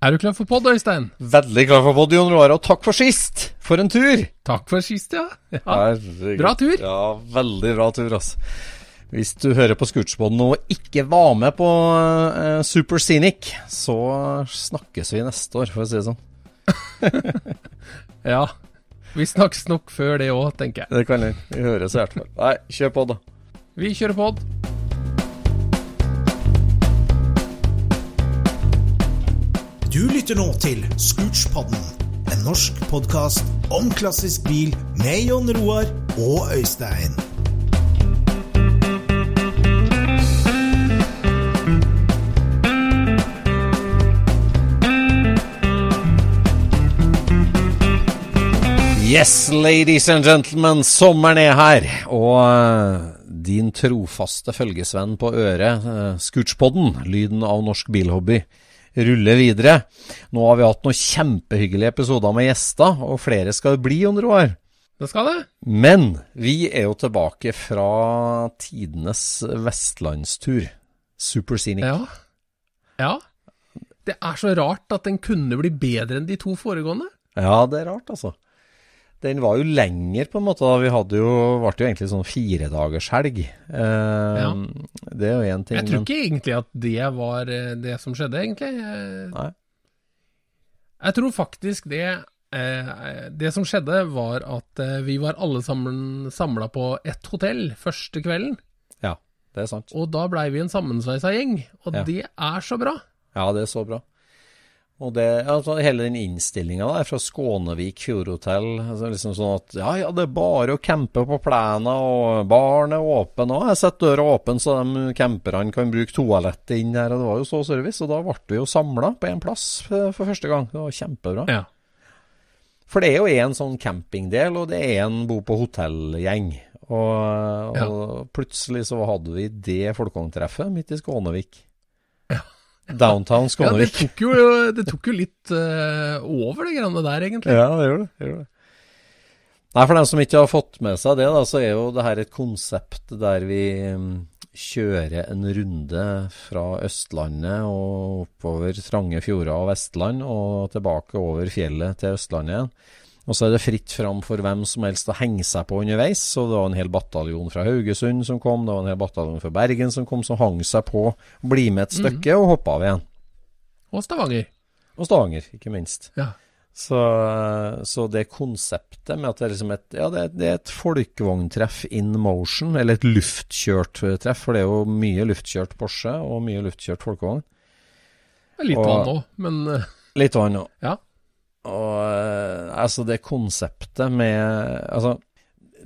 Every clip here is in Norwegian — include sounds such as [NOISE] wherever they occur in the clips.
Er du klar for pod, Øystein? Veldig klar for pod, Jon Roar, og takk for sist! For en tur! Takk for sist, ja. ja. Herregud. Bra tur. Ja, veldig bra tur, altså. Hvis du hører på Scootspoden og ikke var med på uh, Super Scenic, så snakkes vi neste år, for å si det sånn. [LAUGHS] ja. Vi snakkes nok før det òg, tenker jeg. Det kan vi. Vi høres i hvert fall. Nei, kjør pod, da. Vi kjører pod. Du lytter nå til Scootspodden, en norsk podkast om klassisk bil med Jon Roar og Øystein. Yes, ladies and gentlemen, sommeren er her, og uh, din trofaste følgesvenn på øret, uh, Scootspodden, lyden av norsk bilhobby, ruller videre. Nå har vi hatt noen kjempehyggelige episoder med gjester, og flere skal det bli, under år. Det skal det. Men vi er jo tilbake fra tidenes vestlandstur, Super Scenic. Ja. ja. Det er så rart at den kunne bli bedre enn de to foregående. Ja, det er rart, altså. Den var jo lenger, på en måte. da Vi hadde jo, ble jo egentlig sånn firedagershelg. Eh, Ja. Det er jo én ting. Jeg tror men- ikke egentlig at det var eh, det som skjedde, egentlig. Eh, Nei. Jeg tror faktisk det eh, Det som skjedde, var at eh, vi var alle sammen samla på ett hotell første kvelden. Ja, det er sant. Og da blei vi en sammensveisa gjeng. Og Ja. det er så bra. Ja, det er så bra. Og det, altså hele den innstillinga der fra Skånevik fjordhotell, altså liksom sånn at ja, ja, det er bare å campe på plena, og baren er åpen, og jeg setter døra åpen så de camperne kan bruke toalettet inn her, og det var jo så service, og da ble vi jo samla på én plass for første gang. Det var kjempebra. Ja. For det er jo en sånn campingdel, og det er en bo på hotellgjeng. Og, Ja. og plutselig så hadde vi det folkevogntreffet midt i Skånevik. Downtown ja, det Skånevik. tok jo, det tok jo litt uh, over, det greiene der, egentlig. Ja, det gjør det. det, gjør det. Nei, For dem som ikke har fått med seg det, da, så er jo det her et konsept der vi mm, kjører en runde fra Østlandet og oppover trange fjorder og Vestland, og tilbake over fjellet til Østlandet igjen. Og så er det fritt fram for hvem som helst å henge seg på underveis. Så det var en hel bataljon fra Haugesund som kom, det var en hel bataljon fra Bergen som kom, som hang seg på, bli med et stykke og hoppa av igjen. Og Stavanger. Og Stavanger, ikke minst. Ja. Så, så det konseptet med at det er liksom et Ja, det det er et folkevogntreff in motion, eller et luftkjørt eh, treff, for det er jo mye luftkjørt Porsche og mye luftkjørt folkevogn. Er Litt vann òg, men eh, Litt vann òg. ja. Og eh, altså, det konseptet med Altså,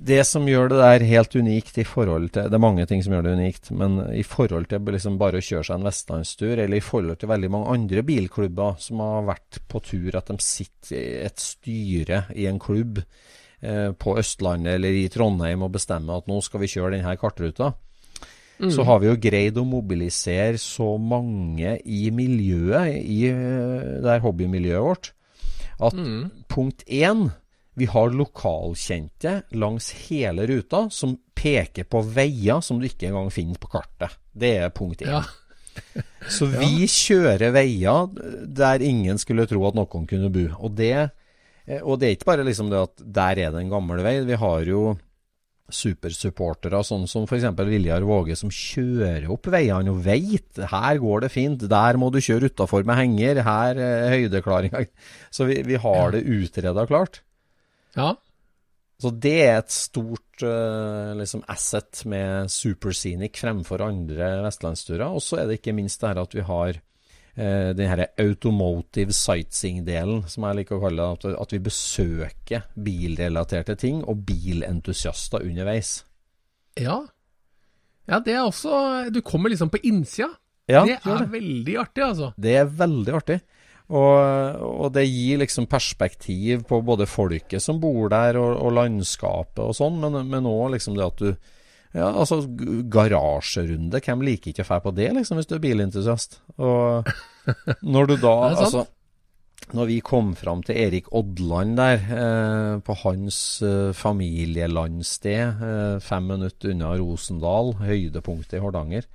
det som gjør det der helt unikt i forhold til Det er mange ting som gjør det unikt, men i forhold til liksom bare å kjøre seg en vestlandstur, eller i forhold til veldig mange andre bilklubber som har vært på tur, at de sitter i et styre i en klubb eh, på Østlandet eller i Trondheim og bestemmer at nå skal vi kjøre denne kartruta. så har vi jo greid å mobilisere så mange i miljøet, i eh, det her hobbymiljøet vårt, at punkt én vi har lokalkjente langs hele ruta som peker på veier som du ikke engang finner på kartet. Det er punkt én. Ja. [LAUGHS] Så vi kjører veier der ingen skulle tro at noen kunne bo. Og det, eh, og det er ikke bare liksom det at der er det en gammel vei. Vi har jo supersupportere, sånn som f.eks. Viljar Våge, som kjører opp veiene og veit her går det fint, der må du kjøre utafor med henger, her er høydeklaringa. Så vi, vi har det utreda klart. ja. Så det er et stort eh, liksom asset med Superscenic fremfor andre vestlandsturer. Og så er det ikke minst det her at vi har uh, den her automotive sightseeing-delen, som jeg liker å kalle det. At vi besøker bilrelaterte ting og bilentusiaster underveis. Ja. Ja, det er også Du kommer liksom på innsida. Ja, det er det. veldig artig, altså. Det er veldig artig. Og, og det gir liksom perspektiv på både folket som bor der, og, og landskapet og sånn, men, òg liksom det at du Ja, altså garasjerunde. Hvem liker ikke å dra på det, liksom, hvis du er bilentusiast? Og [LAUGHS] når du da. Altså når vi kom fram til Erik Odland der, eh, på hans eh, familielandsted, eh, fem minutter unna Rosendal, høydepunktet i Hardanger,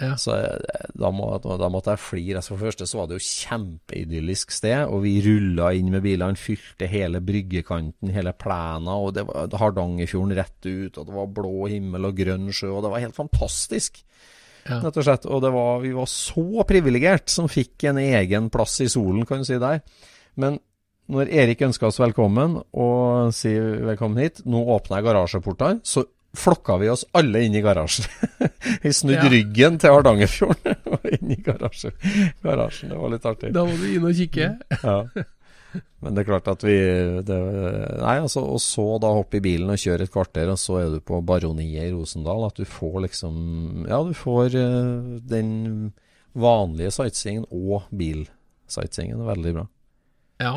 Ja. så eh, da, må, da måtte jeg flire. Altså, for det første så var det jo kjempeidyllisk sted, og vi rulla inn med bilene, fylte hele bryggekanten, hele plena, og det var Hardangerfjorden rett ut, og det var blå himmel og grønn sjø, og det var helt fantastisk. Ja. Rett og slett. Og det var, vi var så privilegert som fikk en egen plass i solen, kan du si der. Men når Erik ønska oss velkommen og sier velkommen hit, nå åpner jeg garasjeportene, så flokka vi oss alle inn i garasjen. [LAUGHS] vi snudde Ja. ryggen til Hardangerfjorden [LAUGHS] og inn i garasjen. garasjen. Det var litt artig. Da må du inn og kikke. [LAUGHS] Ja. Men det er klart at vi det, Nei, altså, og så da hoppe i bilen og kjøre et kvarter, og så er du på Baroniet i Rosendal. At du får liksom Ja, du får uh, den vanlige sightseeingen og bilsightseeingen. Veldig bra. Ja.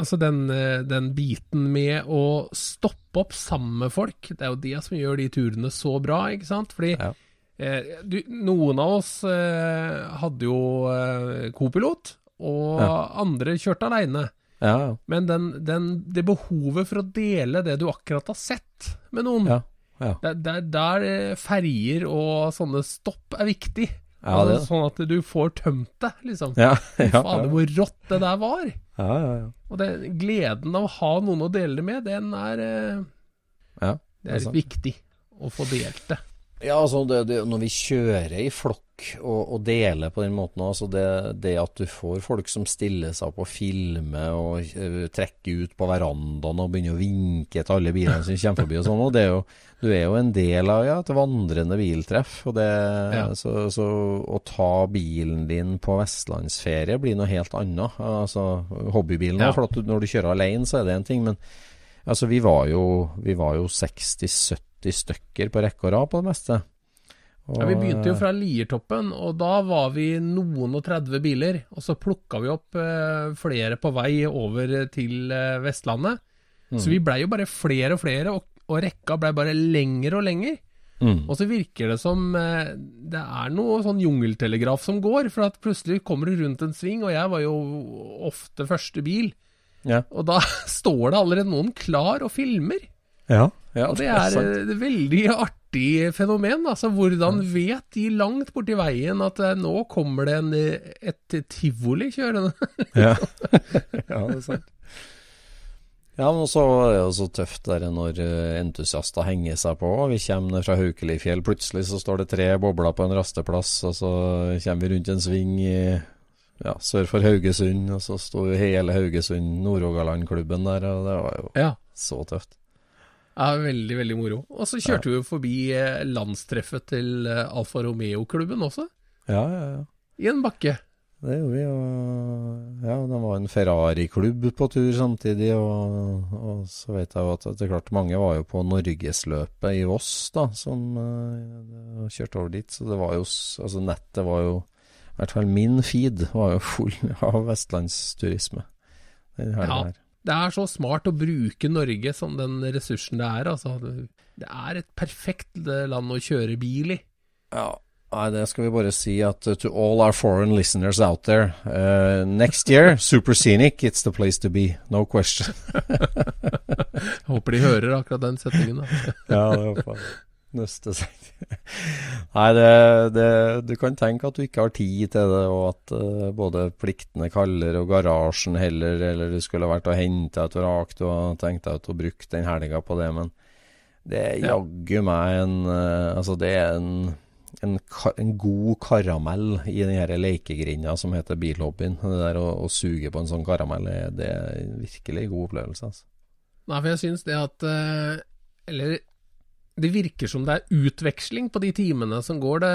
Altså den, eh, den biten med å stoppe opp sammen med folk, det er jo de som gjør de turene så bra, ikke sant? Fordi Ja. eh, du, noen av oss eh, hadde jo eh, kopilot, og Ja. andre kjørte aleine. Ja. Men den, den, det behovet for å dele det du akkurat har sett med noen, Ja, ja. der, der, der eh, ferjer og sånne stopp er viktig. Ja, det det. Sånn at du får tømt det, liksom. Ja, [LAUGHS] ja, Fader, hvor rått det der var. ja, ja, ja. Og det, gleden av å ha noen å dele det med, den er, eh, ja. det er det er viktig å få delt det. Ja, altså det, det, når vi kjører i flokk og, og deler på den måten altså det, det at du får folk som stiller seg opp og filmer og uh, trekker ut på verandaen og begynner å vinke til alle bilene som kommer forbi og sånn, og det jo, du er jo en del av ja, et vandrende biltreff. Og det, Ja. så, så å ta bilen din på vestlandsferie blir noe helt annet. Altså hobbybilen Ja. for du, når du kjører alene så er det en ting, men altså vi var jo, vi var jo 60-70 stykker på rekke og rad på det meste. Og, Ja, vi begynte jo fra Liertoppen, og da var vi noen og 30 biler. Og så plukka vi opp eh, flere på vei over til eh, Vestlandet. Så vi blei jo bare flere og flere, og, og rekka blei bare lengre og lenger. Mm. Og så virker det som eh, det er noe sånn jungeltelegraf som går, for at plutselig kommer du rundt en sving, og jeg var jo ofte første bil. Ja. Og da [LAUGHS] står det allerede noen klar og filmer. Ja, ja, det er sant. et veldig artig fenomen. Altså hvordan vet de langt borti veien at eh, nå kommer det en, eh, et tivoli kjørende? [LAUGHS] Ja. ja, det er sant. Ja, men så er det jo så tøft der når eh, entusiaster henger seg på. Vi kommer ned fra Haukelifjell, plutselig så står det tre bobler på en rasteplass, og så kommer vi rundt en sving i ja, sør for Haugesund, og så sto jo hele Haugesund, Nord-Rogaland-klubben der, og det var jo Ja. så tøft. Ja, veldig, veldig moro. Og så kjørte vi jo forbi eh, landstreffet til eh, Alfa Romeo-klubben også, Ja, ja, ja. i en bakke. Det gjorde vi, og ja, det var en Ferrari-klubb på tur samtidig, og, og så vet jeg jo at det er klart mange var jo på Norgesløpet i Voss, da, som uh, kjørte over dit, så det var jo, altså nettet var jo, i hvert fall min feed var jo full av vestlandsturisme. Den helgen Ja. her. Det er så smart å bruke Norge som den ressursen det er. Altså. Det er et perfekt land å kjøre bil i. Ja. Nei, det skal vi bare si at uh, to all our foreign listeners out there uh, Next year, [LAUGHS] Super Scenic, it's the place to be. No question. jeg [LAUGHS] Håper de hører akkurat den setningen. Da. [LAUGHS] ja, det håper jeg. Neste seg [LAUGHS] Nei, det, det, du kan tenke at du ikke har tid til det, og at uh, både pliktene kaller og garasjen heller, eller du skulle vært og henta et vrak du har tenkt deg å bruke den helga på det, men det er jaggu meg en uh, Altså, det er en en, en, god karamell i den lekegrinda som heter bilhobbyen. Det der å, å, suge på en sånn karamell, det er en virkelig god opplevelse. Altså. Nei, for jeg syns det at eh, Eller det virker som det er utveksling på de timene som går det,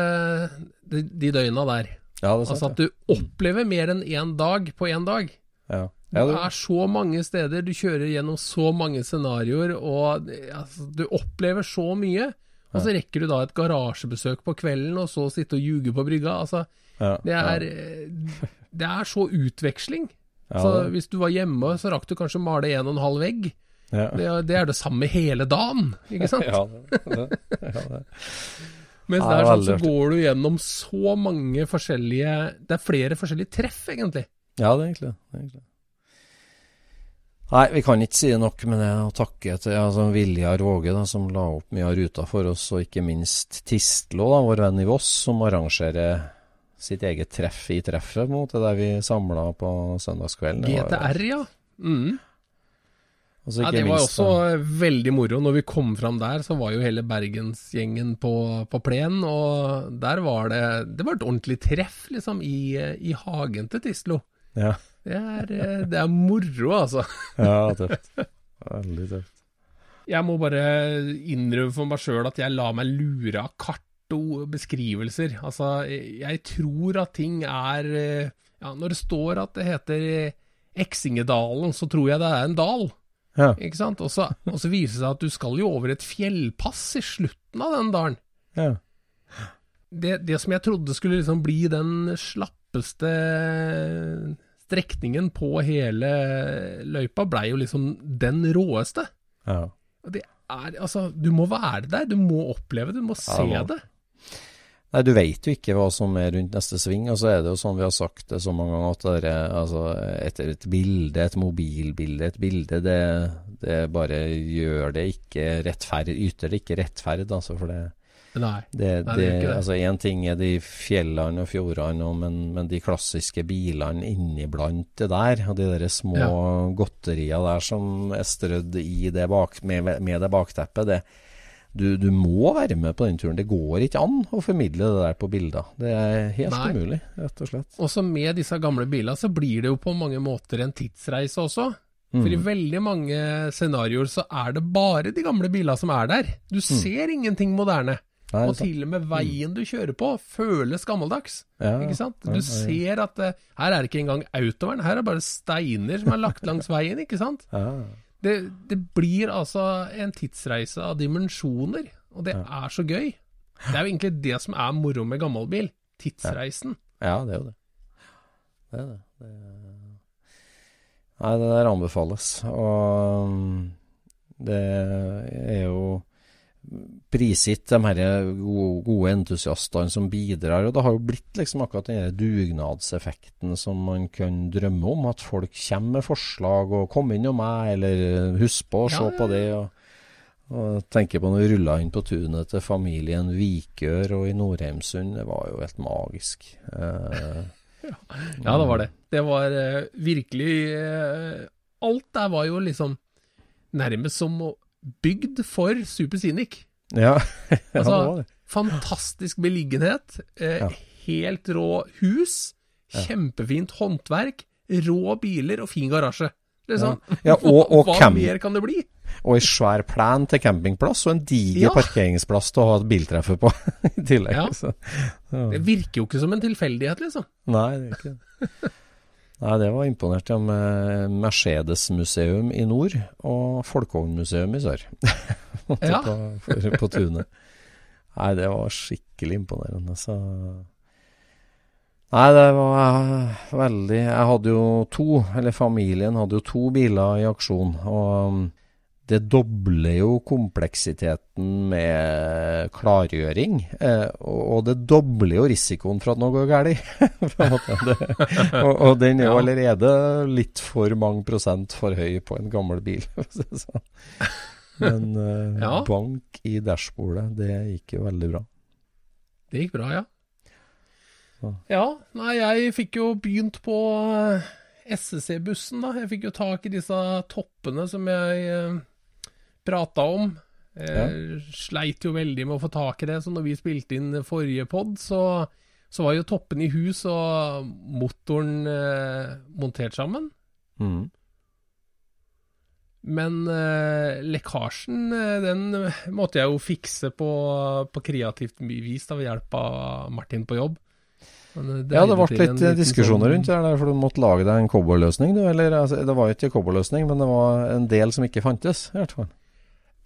de, de døgna der. Ja, det sant, altså at du opplever mer enn én dag på én dag. Ja. Ja, det... er så mange steder, du kjører gjennom så mange scenarioer, og altså, du opplever så mye. Og så rekker du da et garasjebesøk på kvelden, og så sitte og ljuge på brygga. Altså, ja, det, er, ja. det er så utveksling. Så hvis du var hjemme, så rakk du kanskje male en og en halv vegg. Det, det, er det samme hele dagen, ikke sant? [LAUGHS] ja, det, det, Mens der sånn, så går du gjennom så mange forskjellige Det er flere forskjellige treff, egentlig. Ja, det er egentlig det. Nei, vi kan ikke si nok med det. Og takke til altså, Viljar Våge, da, som la opp mye av ruta for oss, og ikke minst Tistlå, da, vår venn i Voss, som arrangerer sitt eget treff i treffet, mot det der vi samla på søndagskvelden. GTR, ja. Mm. Altså, ja, det var minst, også veldig moro. Når vi kom fram der, så var jo hele bergensgjengen på, på plen, og der var det Det var et ordentlig treff, liksom, i, i hagen til Tislo. Ja. Det er, eh, det er moro, altså. [LAUGHS] ja, tøft. Veldig tøft. Jeg må bare innrømme for meg sjøl at jeg lar meg lure av kart og beskrivelser. Altså, jeg tror at ting er eh, Ja, når det står at det heter Eksingedalen, så tror jeg det er en dal. Ja. Ikke sant? Og så, og så viser det seg at du skal jo over et fjellpass i slutten av den dalen. Ja. Det, det som jeg trodde skulle liksom bli den slappeste strekningen på hele løypa blei jo liksom den råeste. Ja. Det er Altså, du må være der, du må oppleve det, du må se Ja, det. Nei, du veit jo ikke hva som er rundt neste sving, og så er det jo sånn vi har sagt det så mange ganger, at det er, altså, et, et bilde, et mobilbilde, et bilde, det, det bare gjør det ikke rettferd, yter det ikke rettferd, altså, for det Nei. det, det det, det. altså Én ting er de fjellene og fjordene, men, men de klassiske bilene inniblant det der, og de der små Ja. godterier der som er strødd i det bak, med, med det bakteppet, det, du, du må være med på den turen. Det går ikke an å formidle det der på bilder. Det er helt Nei. umulig, rett og slett. Også med disse gamle bilene så blir det jo på mange måter en tidsreise også. For Mm. i veldig mange scenarioer så er det bare de gamle bilene som er der. Du ser ingenting moderne. Mm. Nei, Og til og med veien du kjører på føles gammeldags. Ja, Ikke sant? Du ser at eh, her er det ikke engang autovern, her er det bare steiner som er lagt langs veien, ikke sant? Ja. Det, det blir altså en tidsreise av dimensjoner, og det er så gøy. Det er jo egentlig det som er moro med gammelbil. Tidsreisen. Ja, det er jo det. Det er det. det er... Nei, det der anbefales. Og mm, det er jo prisgitt de her gode, entusiastene som bidrar. Og det har jo blitt liksom akkurat den dugnadseffekten som man kan drømme om. At folk kommer med forslag og 'kom inn og meg', eller 'husk på å se Ja, ja, på det'. og og tenker på når vi rulla inn på tunet til familien Vikør og i Nordheimsund, det var jo helt magisk. Eh, Ja, det var det. Det var eh, virkelig eh, Alt der var jo liksom nærmest som å- bygd for Super Scenic. ja, [LAUGHS] Altså, fantastisk beliggenhet. Eh, Ja. Helt rå hus. Kjempefint håndverk. Rå biler og fin garasje. Liksom. Ja, og, [LAUGHS] og, Hva mer kan det bli? og ei svær plen til campingplass, og en diger parkeringsplass til å ha et biltreffe på [LAUGHS] i tillegg. Det virker jo ikke som en tilfeldighet, liksom. Nei, det er ikke det. Nei, det var imponert ja, med Mercedes-museum i nord og Folkvognmuseum i sør. [LAUGHS] Ja. på, for, på tunet. Nei, det var skikkelig imponerende. Så Nei, det var eh, veldig Jeg hadde jo to, eller familien hadde jo to biler i aksjon. Og um, det dobler jo kompleksiteten med klargjøring. Eh, og, det dobler jo risikoen for at noe går galt. [LAUGHS] og, og den er jo allerede litt for mange prosent for høy på en gammel bil. [LAUGHS] sånn. Men eh, Ja. bank i dashbordet, det gikk jo veldig bra. Det gikk bra, ja. Ja, nei, jeg fikk jo begynt på eh, SSC-bussen, da. Jeg fikk jo tak i disse toppene som jeg prata om. Ja. sleit jo veldig med å få tak i det, så når vi spilte inn forrige pod, så, så var jo toppen i hus og motoren eh, montert sammen. Mm. Men eh, lekkasjen, eh, den måtte jeg jo fikse på, på kreativt vis da, ved hjelp av Martin på jobb. Eh, Ja, det ble litt eh, diskusjoner sånn- rundt det, for du måtte lage deg en cowboyløsning, du. Eller altså, det var jo ikke cowboyløsning, men det var en del som ikke fantes, i hvert fall.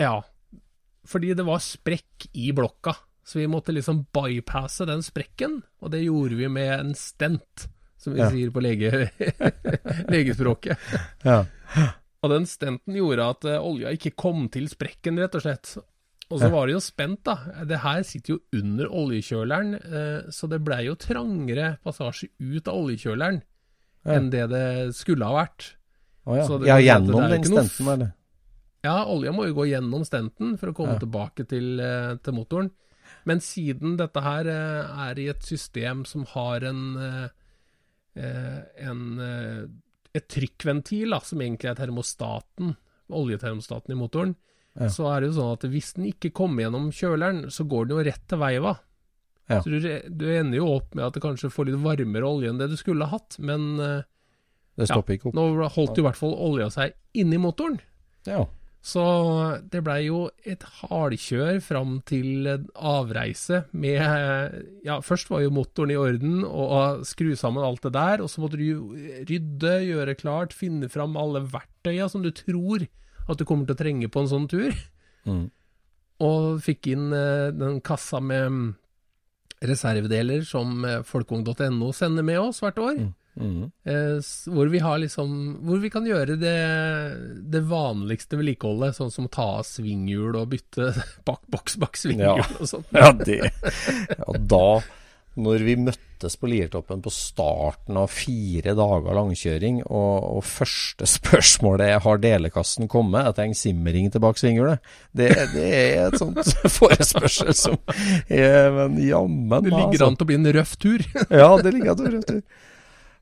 Ja, fordi det var sprekk i blokka, så vi måtte liksom bypasse den sprekken, og det gjorde vi med en stent, som vi Ja. sier på lege, [LAUGHS] legespråket. Ja. Og den stenten gjorde at eh, olja ikke kom til sprekken, rett og slett. Og så var det jo spent, da. Det her sitter jo under oljekjøleren, eh, så det blei jo trangere passasje ut av oljekjøleren enn det det skulle ha vært. Å ja. Så det- ja, gjennom den stenten, eller? Ja, olja må jo gå gjennom stenten for å komme Ja. tilbake til, eh, til motoren. Men siden dette her eh, er i et system som har en, eh, en et trykkventil, da, som egentlig er termostaten, oljetermostaten i motoren, Ja. så er det jo sånn at hvis den ikke kommer gjennom kjøleren, så går den jo rett til veiva. Ja. Så du, du ender jo opp med at det kanskje får litt varmere olje enn det du skulle ha hatt, men Det stopper ikke opp. nå holdt jo i hvert fall olja seg inni motoren. Ja. Så det blei jo et hardkjør fram til avreise med Ja, først var jo motoren i orden, og skru sammen alt det der, og så måtte du rydde, gjøre klart, finne fram alle verktøya som du tror at du kommer til å trenge på en sånn tur. Mm. Og fikk inn eh, den kassa med reservedeler som folkung.no sender med oss hvert år. Mm. Eh, hvor vi har liksom Hvor vi kan gjøre det, det vanligste vedlikeholdet, sånn som å ta av svinghjul og bytte [LAUGHS] bak boks bak svinghjul Ja. og sånn. Ja, det Ja, da Når vi møttes på Liertoppen på starten av fire dager langkjøring, og, og første spørsmålet er har delekassen kommet, jeg trenger simmering til bak svinghjulet, det, det er et sånt [LAUGHS] forespørsel som er Men jammen Det ligger altså. an til å bli en røff tur. Ja, det ligger an til å bli en røff du.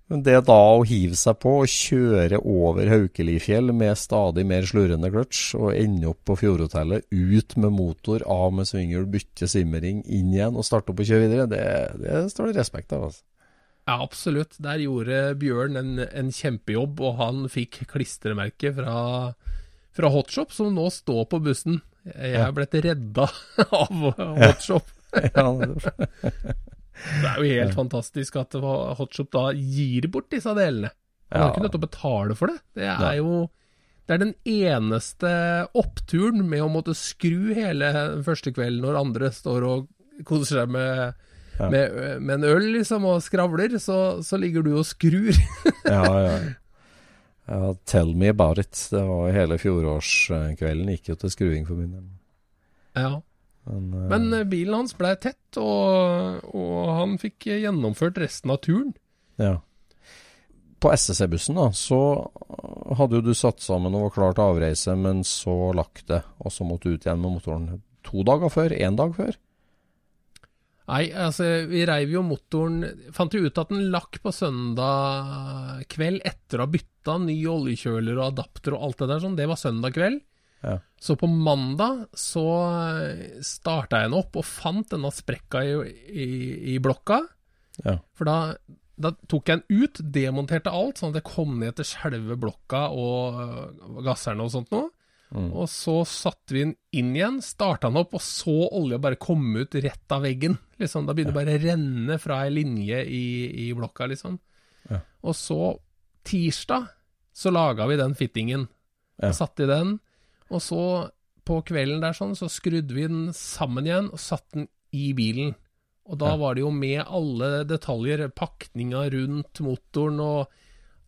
Men det da å hive seg på og kjøre over Haukelifjell med stadig mer slurrende kløtsj, og ende opp på Fjordhotellet, ut med motor, av med svinghjul, bytte simmering, inn igjen og starte opp og kjøre videre, det, det står det respekt av. Altså. Ja, absolutt. Der gjorde Bjørn en, en kjempejobb, og han fikk klistremerke fra, fra Hotshop, som nå står på bussen. Jeg Ja. er blitt redda [LAUGHS] av Hotshop. [LAUGHS] Ja, det- Det er jo helt fantastisk at Hotshop da gir bort disse delene. Han har ikke nødt til å betale for det. Det er jo det er den eneste oppturen med å måtte skru hele første kvelden når andre står og koser seg med, med, med en øl liksom og skravler, så, så ligger du og skrur. ja, ja. [LAUGHS] ja. Tell me about it. Det var hele fjorårskvelden gikk jo til skruing for min del. ja. Men, uh... Men eh, bilen hans ble tett, og, og han fikk gjennomført resten av turen. Ja. På SSC-bussen da, så hadde jo du satt sammen og var klar til avreise, men så lagt det, og så måtte du ut igjen med motoren to dager før, én dag før. Nei, altså, vi reiv jo motoren Fant jo ut at den lakk på søndag kveld etter å ha bytta ny oljekjøler og adapter og alt det der sånn. Det var søndag kveld. Ja. Så på mandag så starta jeg den opp og fant denne sprekka i, i, i blokka. Ja. For da, da tok jeg den ut, demonterte alt, sånn at jeg kom ned til selve blokka og øh, gasserne og sånt noe. Mm. Og så satte vi den inn igjen, starta den opp, og så olja bare komme ut rett av veggen. Liksom, da begynner det bare å renne fra ei linje i, i blokka, liksom. Ja. Og så, tirsdag, så laga vi den fittingen. Ja. Satte i den. Og så, på kvelden der sånn, så skrudde vi den sammen igjen og satte den i bilen. Og da var det jo med alle detaljer, pakninga rundt motoren og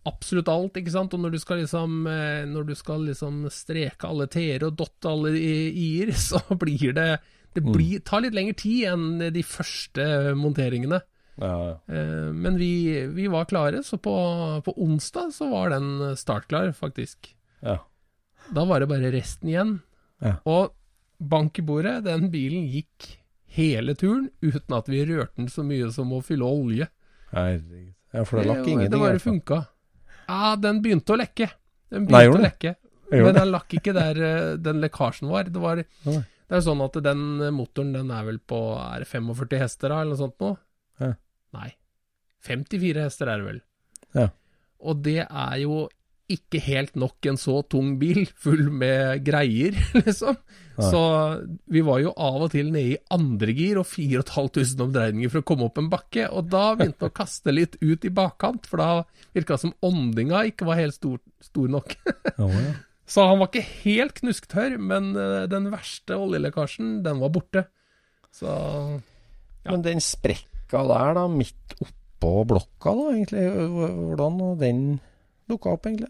absolutt alt, ikke sant. Og når du skal liksom, eh, når du skal liksom streke alle t-er og dotte alle i-er, [LAUGHS] så blir det Det blir, tar litt lengre tid enn de første monteringene. Ja, ja. Eh, Men vi, vi var klare, så på, på onsdag så var den startklar, faktisk. ja. Da var det bare resten igjen. Ja. Og bank i bordet, den bilen gikk hele turen uten at vi rørte den så mye som å fylle olje. Herregud. Ja, for det lakk ingenting. det bare funka. Ja, den begynte å lekke. Den Nei, begynte gjorde å lekke. Men den? lakk ikke der eh, den lekkasjen var. Det, var, det er sånn at den motoren den er vel på er 45 hester da, eller noe sånt nå? Ja. Nei. 54 hester er det vel. Ja. Og det er jo ikke helt nok en så tung bil, full med greier, [LAUGHS] liksom. Nei. Så vi var jo av og til nede i andre gir og 4500 omdreininger for å komme opp en bakke, og da begynte det å kaste litt ut i bakkant, for da virka det som åndinga ikke var helt stor, stor nok. [LAUGHS] Ja, ja. Så han var ikke helt knusktørr, men eh, den verste oljelekkasjen, den var borte. Så Ja. Men den sprekka der, da, midt oppå blokka, da, egentlig, hvordan den dukka opp, egentlig?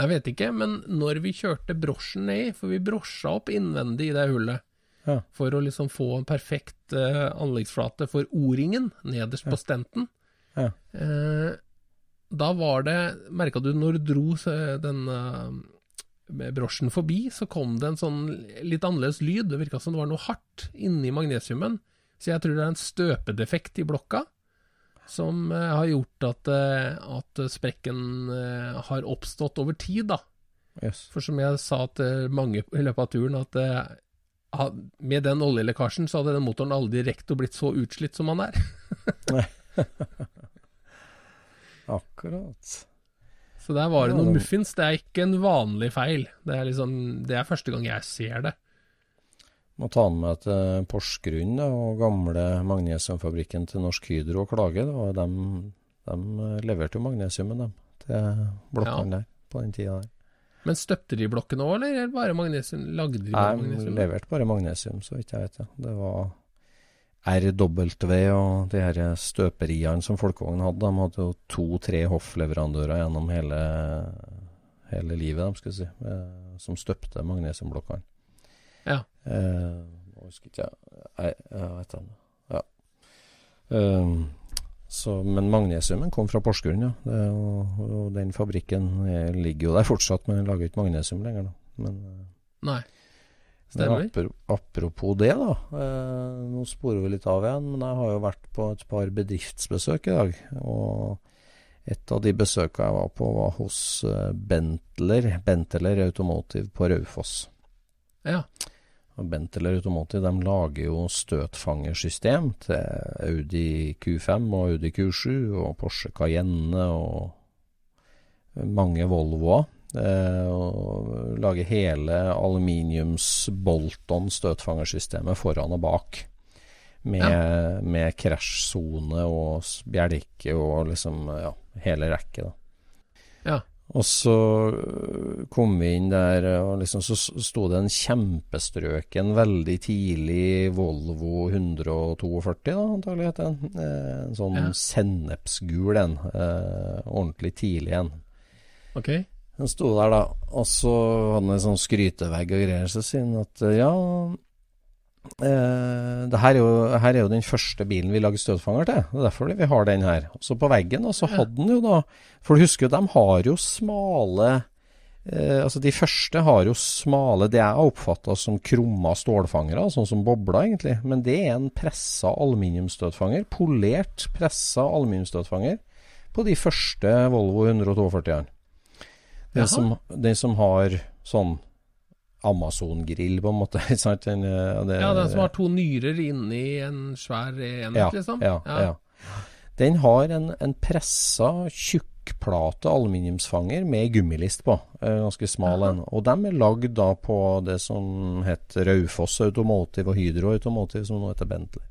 Jeg vet ikke, men når vi kjørte brosjen ned, for vi brosja opp innvendig i det hullet, Ja. for å liksom få en perfekt uh, anleggsflate for O-ringen nederst på stenten, Ja. uh, da var det Merka du når du dro den uh, brosjen forbi, så kom det en sånn litt annerledes lyd. Det virka som det var noe hardt inni magnesiumen. Så jeg tror det er en støpedefekt i blokka som eh, har gjort at, eh, at sprekken eh, har oppstått over tid, da. Yes. For som jeg sa til mange i løpet av turen, at med den oljelekkasjen så hadde den motoren aldri rekt å blitt så utslitt som han er. [LAUGHS] Akkurat. Så der var det noen muffins. Det er ikke en vanlig feil. Det er liksom Det er første gang jeg ser det. Må ta den med til Porsgrunn og gamle magnesiumfabrikken til Norsk Hydro og klage. Det var de leverte jo magnesiumen dem, til blokkene der på den tida der. Men støpte de blokkene òg, eller bare magnesium? Lagde de bare Nei, magnesium? leverte bare magnesium, så vidt jeg vet. Ja. Det var RW og de her støperiene som Folkevogn hadde. De hadde jo to-tre hoffleverandører gjennom hele, hele livet, de skulle si, eh, som støpte magnesiumblokkene. Ja. Eh, nå husker ikke jeg jeg vet ikke. Ja. Um, så, men magnesiumen kom fra Porsgrunn, ja. Det, og, og den fabrikken ligger jo der fortsatt, men den lager ikke magnesium lenger. Da. Men eh, Nei. men Stemmer. apro- apropos det, da. Eh, nå sporer vi litt av igjen, men jeg har jo vært på et par bedriftsbesøk i dag. Og et av de besøka jeg var på, var hos Bentler, Benteler Automotive på Raufoss. Ja. Benteler Automotive de lager jo støtfangersystem til Audi Q5 og Audi Q7 og Porsche Cayenne og mange Volvoer. Eh, og lager hele aluminiums-Bolton støtfangersystemet foran og bak. Med, med krasjsone og bjelke og liksom ja, hele rekke. da. Ja. Og så øh, kom vi inn der, og liksom så sto det en kjempestrøken, veldig tidlig Volvo 142, da, antagelig heter den. Eh, en sånn Ja. sennepsgul en. Eh, ordentlig tidlig en. Ok. Den sto der, da, og så hadde han en sånn skrytevegg og greier. Så sier han at ja det her er, jo, her er jo den første bilen vi lager støtfanger til. Det er derfor vi har den her. Så på veggen, og så hadde den jo da For du husker jo, de har jo smale uh, Altså, de første har jo smale Det jeg oppfatta som krumma stålfangere, sånn som bobler, egentlig. Men det er en pressa aluminiumsstøtfanger. Polert, pressa aluminiumsstøtfanger på de første Volvo 142-ene. Den som, den som har sånn Amazon-grill, på en måte. [LAUGHS] Den, eh, det- Ja, den som har to nyrer inni en svær enhet, ja, liksom? Ja, ja. Den har en, en pressa tjukkplate aluminiumsfanger med gummilist på. eh, Ganske smal en. Og de er lagd da på det som het Raufoss Automotive og Hydro Automotive, som nå heter Bentley.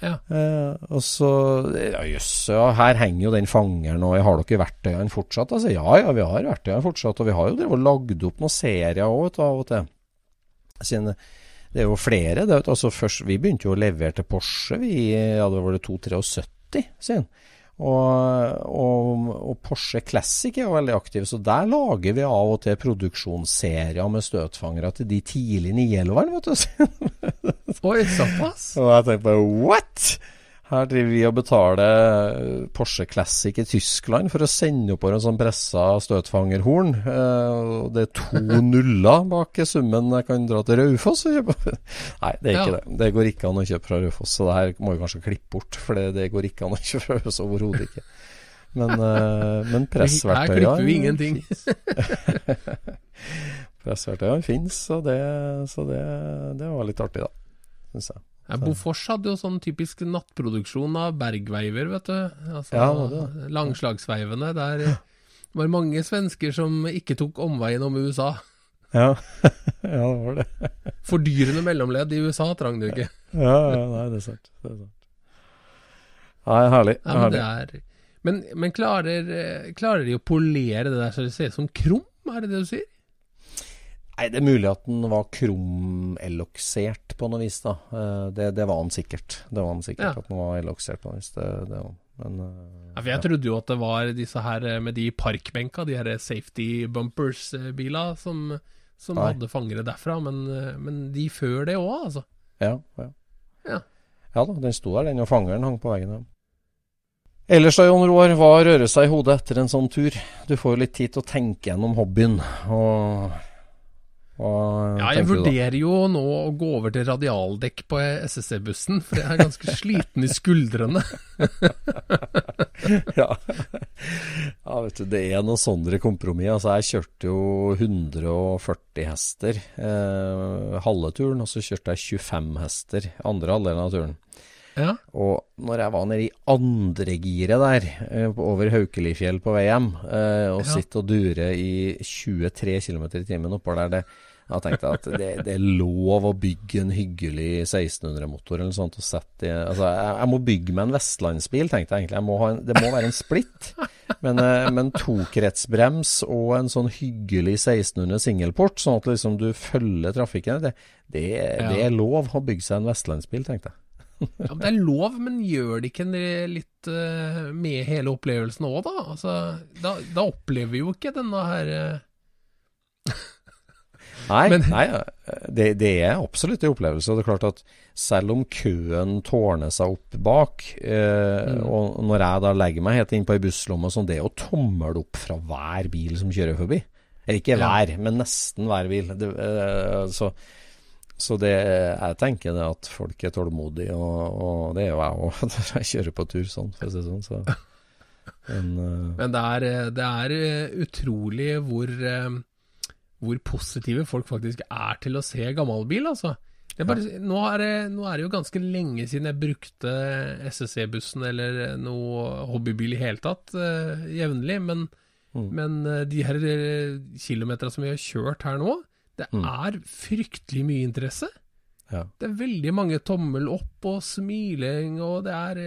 Eh, og så Ja, jøss, ja, her henger jo den fangeren, og har dere verktøyene fortsatt? Altså, ja, ja, vi har verktøyene fortsatt, og vi har jo drevet lagd opp noen serier òg, av og til. Siden det er jo flere. Det, altså først, vi begynte jo å levere til Porsche, vi ja, det var det 273 sin. Og, og, og, Porsche Classic er veldig aktiv, så der lager vi av og til produksjonsserier med støtfangere til de tidlige 911-ene, vet du. [LAUGHS] Oi, såpass? og jeg tenker bare what?! Her driver vi og betaler Porsche Classic i Tyskland for å sende oppover en sånn pressa støtfangerhorn. Uh, det er to [LAUGHS] nuller bak summen jeg kan dra til Raufoss og kjøpe. [LAUGHS] Nei, det er ikke ja. det. Det går ikke an å kjøpe fra Raufoss, så det her må vi kanskje klippe bort. For det, det går ikke an å [LAUGHS] kjøpe fra Raufoss overhodet ikke. Men, uh, men pressverktøyene Her klipper vi ingenting. pressverktøyene finnes, så, det, så det, det var litt artig, da. Syns jeg. Ja, Bofors hadde jo sånn typisk nattproduksjon av bergveiver, vet du. Altså, ja, det. Langslagsveivene. Der var det mange svensker som ikke tok omveien om USA. Ja, [LAUGHS] ja det var det. Fordyrende mellomledd i USA trang du ikke. ja, ja, nei, det er sant. Det er sant. Nei, herlig. Ja, men, herlig. Er, men, men klarer, klarer, de å polere det der så det ser ut som krum, er det det du sier? Nei, Det er mulig at den var krumelloksert på noe vis. da. Eh, det, det var han sikkert. Det var han sikkert ja. At den var elloksert på noe vis. Det, det. Men, eh, ja, Jeg trodde jo at det var disse her eh, med de parkbenka, de her safety bumpers-bila, som, som hadde fangere derfra. Men, men de før det òg, altså. Ja, ja. ja. Ja da, den sto der, den, og fangeren hang på veggen. Ellers da, Jon Roar, hva rører seg i hodet etter en sånn tur? Du får jo litt tid til å tenke gjennom hobbyen. og ja, jeg vurderer jo nå å gå over til radialdekk på SSC-bussen, for jeg er ganske [LAUGHS] sliten i skuldrene. [LAUGHS] ja. ja. vet du, det er noe sånne kompromiss. Altså, jeg kjørte jo 140 hester eh, halve turen, og så kjørte jeg 25 hester andre halvdelen av turen. Ja. Og når jeg var nede i andregiret der, eh, over Haukelifjell på vei hjem, eh, og ja. sitter og durer i 23 km i timen oppover der, det da tenkte jeg at det, det, er lov å bygge en hyggelig 1600-motor eller noe sånt. Og sette i, altså, jeg, jeg, må bygge meg en vestlandsbil, tenkte jeg egentlig. Jeg en, det må være en splitt. Men, eh, men tokretsbrems og en sånn hyggelig 1600 singelport, sånn at liksom du følger trafikken, det, det, det er lov å bygge seg en vestlandsbil, tenkte jeg. ja, Det er lov, men gjør det ikke litt uh, med hele opplevelsen òg, da? Altså, da? da? opplever vi jo ikke denne her uh, Nei, Men, nei det, det, er absolutt en opplevelse. Det er klart at selv om køen tårner seg opp bak, eh, mm. og når jeg da legger meg helt inn på ei busslomme sånn, det er jo tommel opp fra hver bil som kjører forbi. Eller ikke hver, ja. men nesten hver bil. Det, eh, så, så det, jeg tenker det at folk er tålmodige, og, og det er jo jeg òg når [LAUGHS] jeg kjører på tur sånn, for å si det sånn. Så. [LAUGHS] Men, uh, men det, er, det, er, utrolig hvor uh, hvor positive folk faktisk er til å se gammelbil, altså. Bare, ja. nå, er det, nå, er det, jo ganske lenge siden jeg brukte SSC-bussen eller noe hobbybil i hele tatt, uh, jevnlig. Men, mm. men uh, de her uh, kilometerne som vi har kjørt her nå, det mm. er fryktelig mye interesse. Ja. Det er veldig mange tommel opp og smiling, og det er,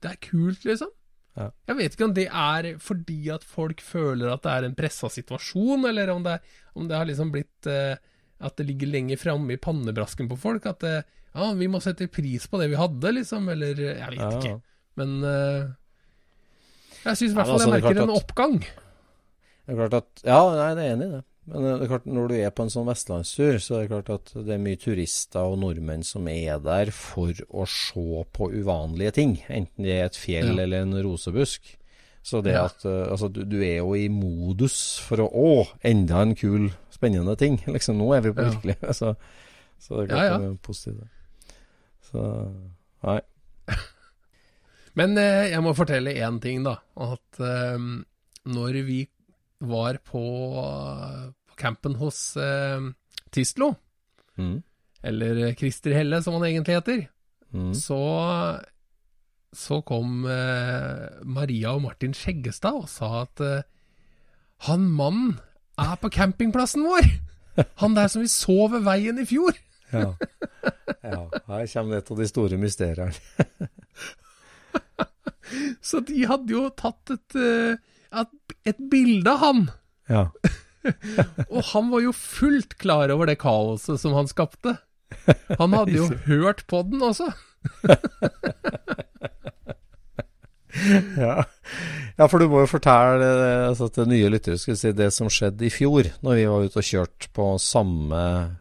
det er kult, liksom. Ja. Jeg vet ikke om det er fordi at folk føler at det er en pressa situasjon, eller om det, om det har liksom blitt uh, At det ligger lenger framme i pannebrasken på folk. At det, ja, vi må sette pris på det vi hadde, liksom. Eller jeg vet ja. ikke. Men uh, jeg syns i hvert fall altså, jeg merker en oppgang. Det er klart at Ja, jeg er enig i det. Men det er klart, når du er på en sånn vestlandstur, så er det klart at det er mye turister og nordmenn som er der for å se på uvanlige ting. Enten det er et fjell ja. eller en rosebusk. Så det ja. at uh, Altså, du, du, er jo i modus for å Å, enda en kul, spennende ting. [LAUGHS] Liksom, nå er vi på ja. virkelig. [LAUGHS] Så, så, det er klart ja, det er positivt. Så Nei. [LAUGHS] Men eh, jeg må fortelle én ting, da. At eh, når vi var på campen hos eh, Tistlo, mm. eller Christer Helle som han egentlig heter, mm. så, så kom eh, Maria og Martin Skjeggestad og sa at eh, han mannen er på campingplassen vår! Han der som vi så ved veien i fjor! [LAUGHS] ja. ja. Her kommer et av de store mysteriene. [LAUGHS] så de hadde jo tatt et, et, eh, et bilde av han. Ja. [LAUGHS] og han var jo fullt klar over det kaoset som han skapte. Han hadde jo [LAUGHS] hørt på den også. [LAUGHS] Ja. ja, for du må jo fortelle altså, til nye lyttere skal si, det som skjedde i fjor, når vi var ute og kjørte på samme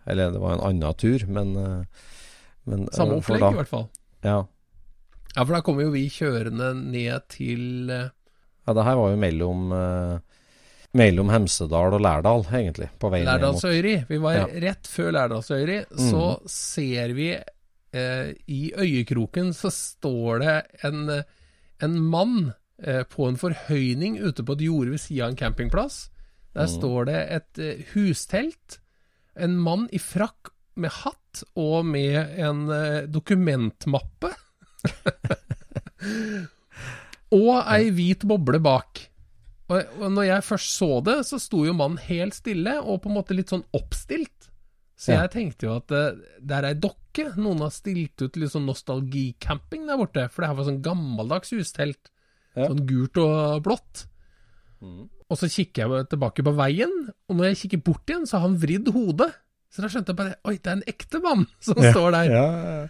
Eller det var en annen tur, men, men Samme eh, opplegg, da- i hvert fall. Ja. Ja, for da kommer jo vi kjørende ned til eh, ja, det her var jo mellom eh, mellom Hemsedal og Lærdal, egentlig, på veien Lærdalsøyri. Vi var Ja. rett før Lærdalsøyri. Så ser vi eh, i øyekroken så står det en, en mann eh, på en forhøyning ute på et jorde ved sida av en campingplass. Der står det et eh, hustelt. En mann i frakk med hatt og med en eh, dokumentmappe. [LAUGHS] og ei hvit boble bak. Og, og når jeg først så det, så sto jo mannen helt stille og på en måte litt sånn oppstilt. Så Ja. jeg tenkte jo at eh, det er ei dokke. Noen har stilt ut litt sånn nostalgicamping der borte. For det her var sånn gammeldags hustelt. Ja. Sånn gult og blått. Og så kikker jeg tilbake på veien, og når jeg kikker bort igjen, så har han vridd hodet. Så da skjønte jeg bare Oi, det er en ekte mann som står der. Ja, ja, ja.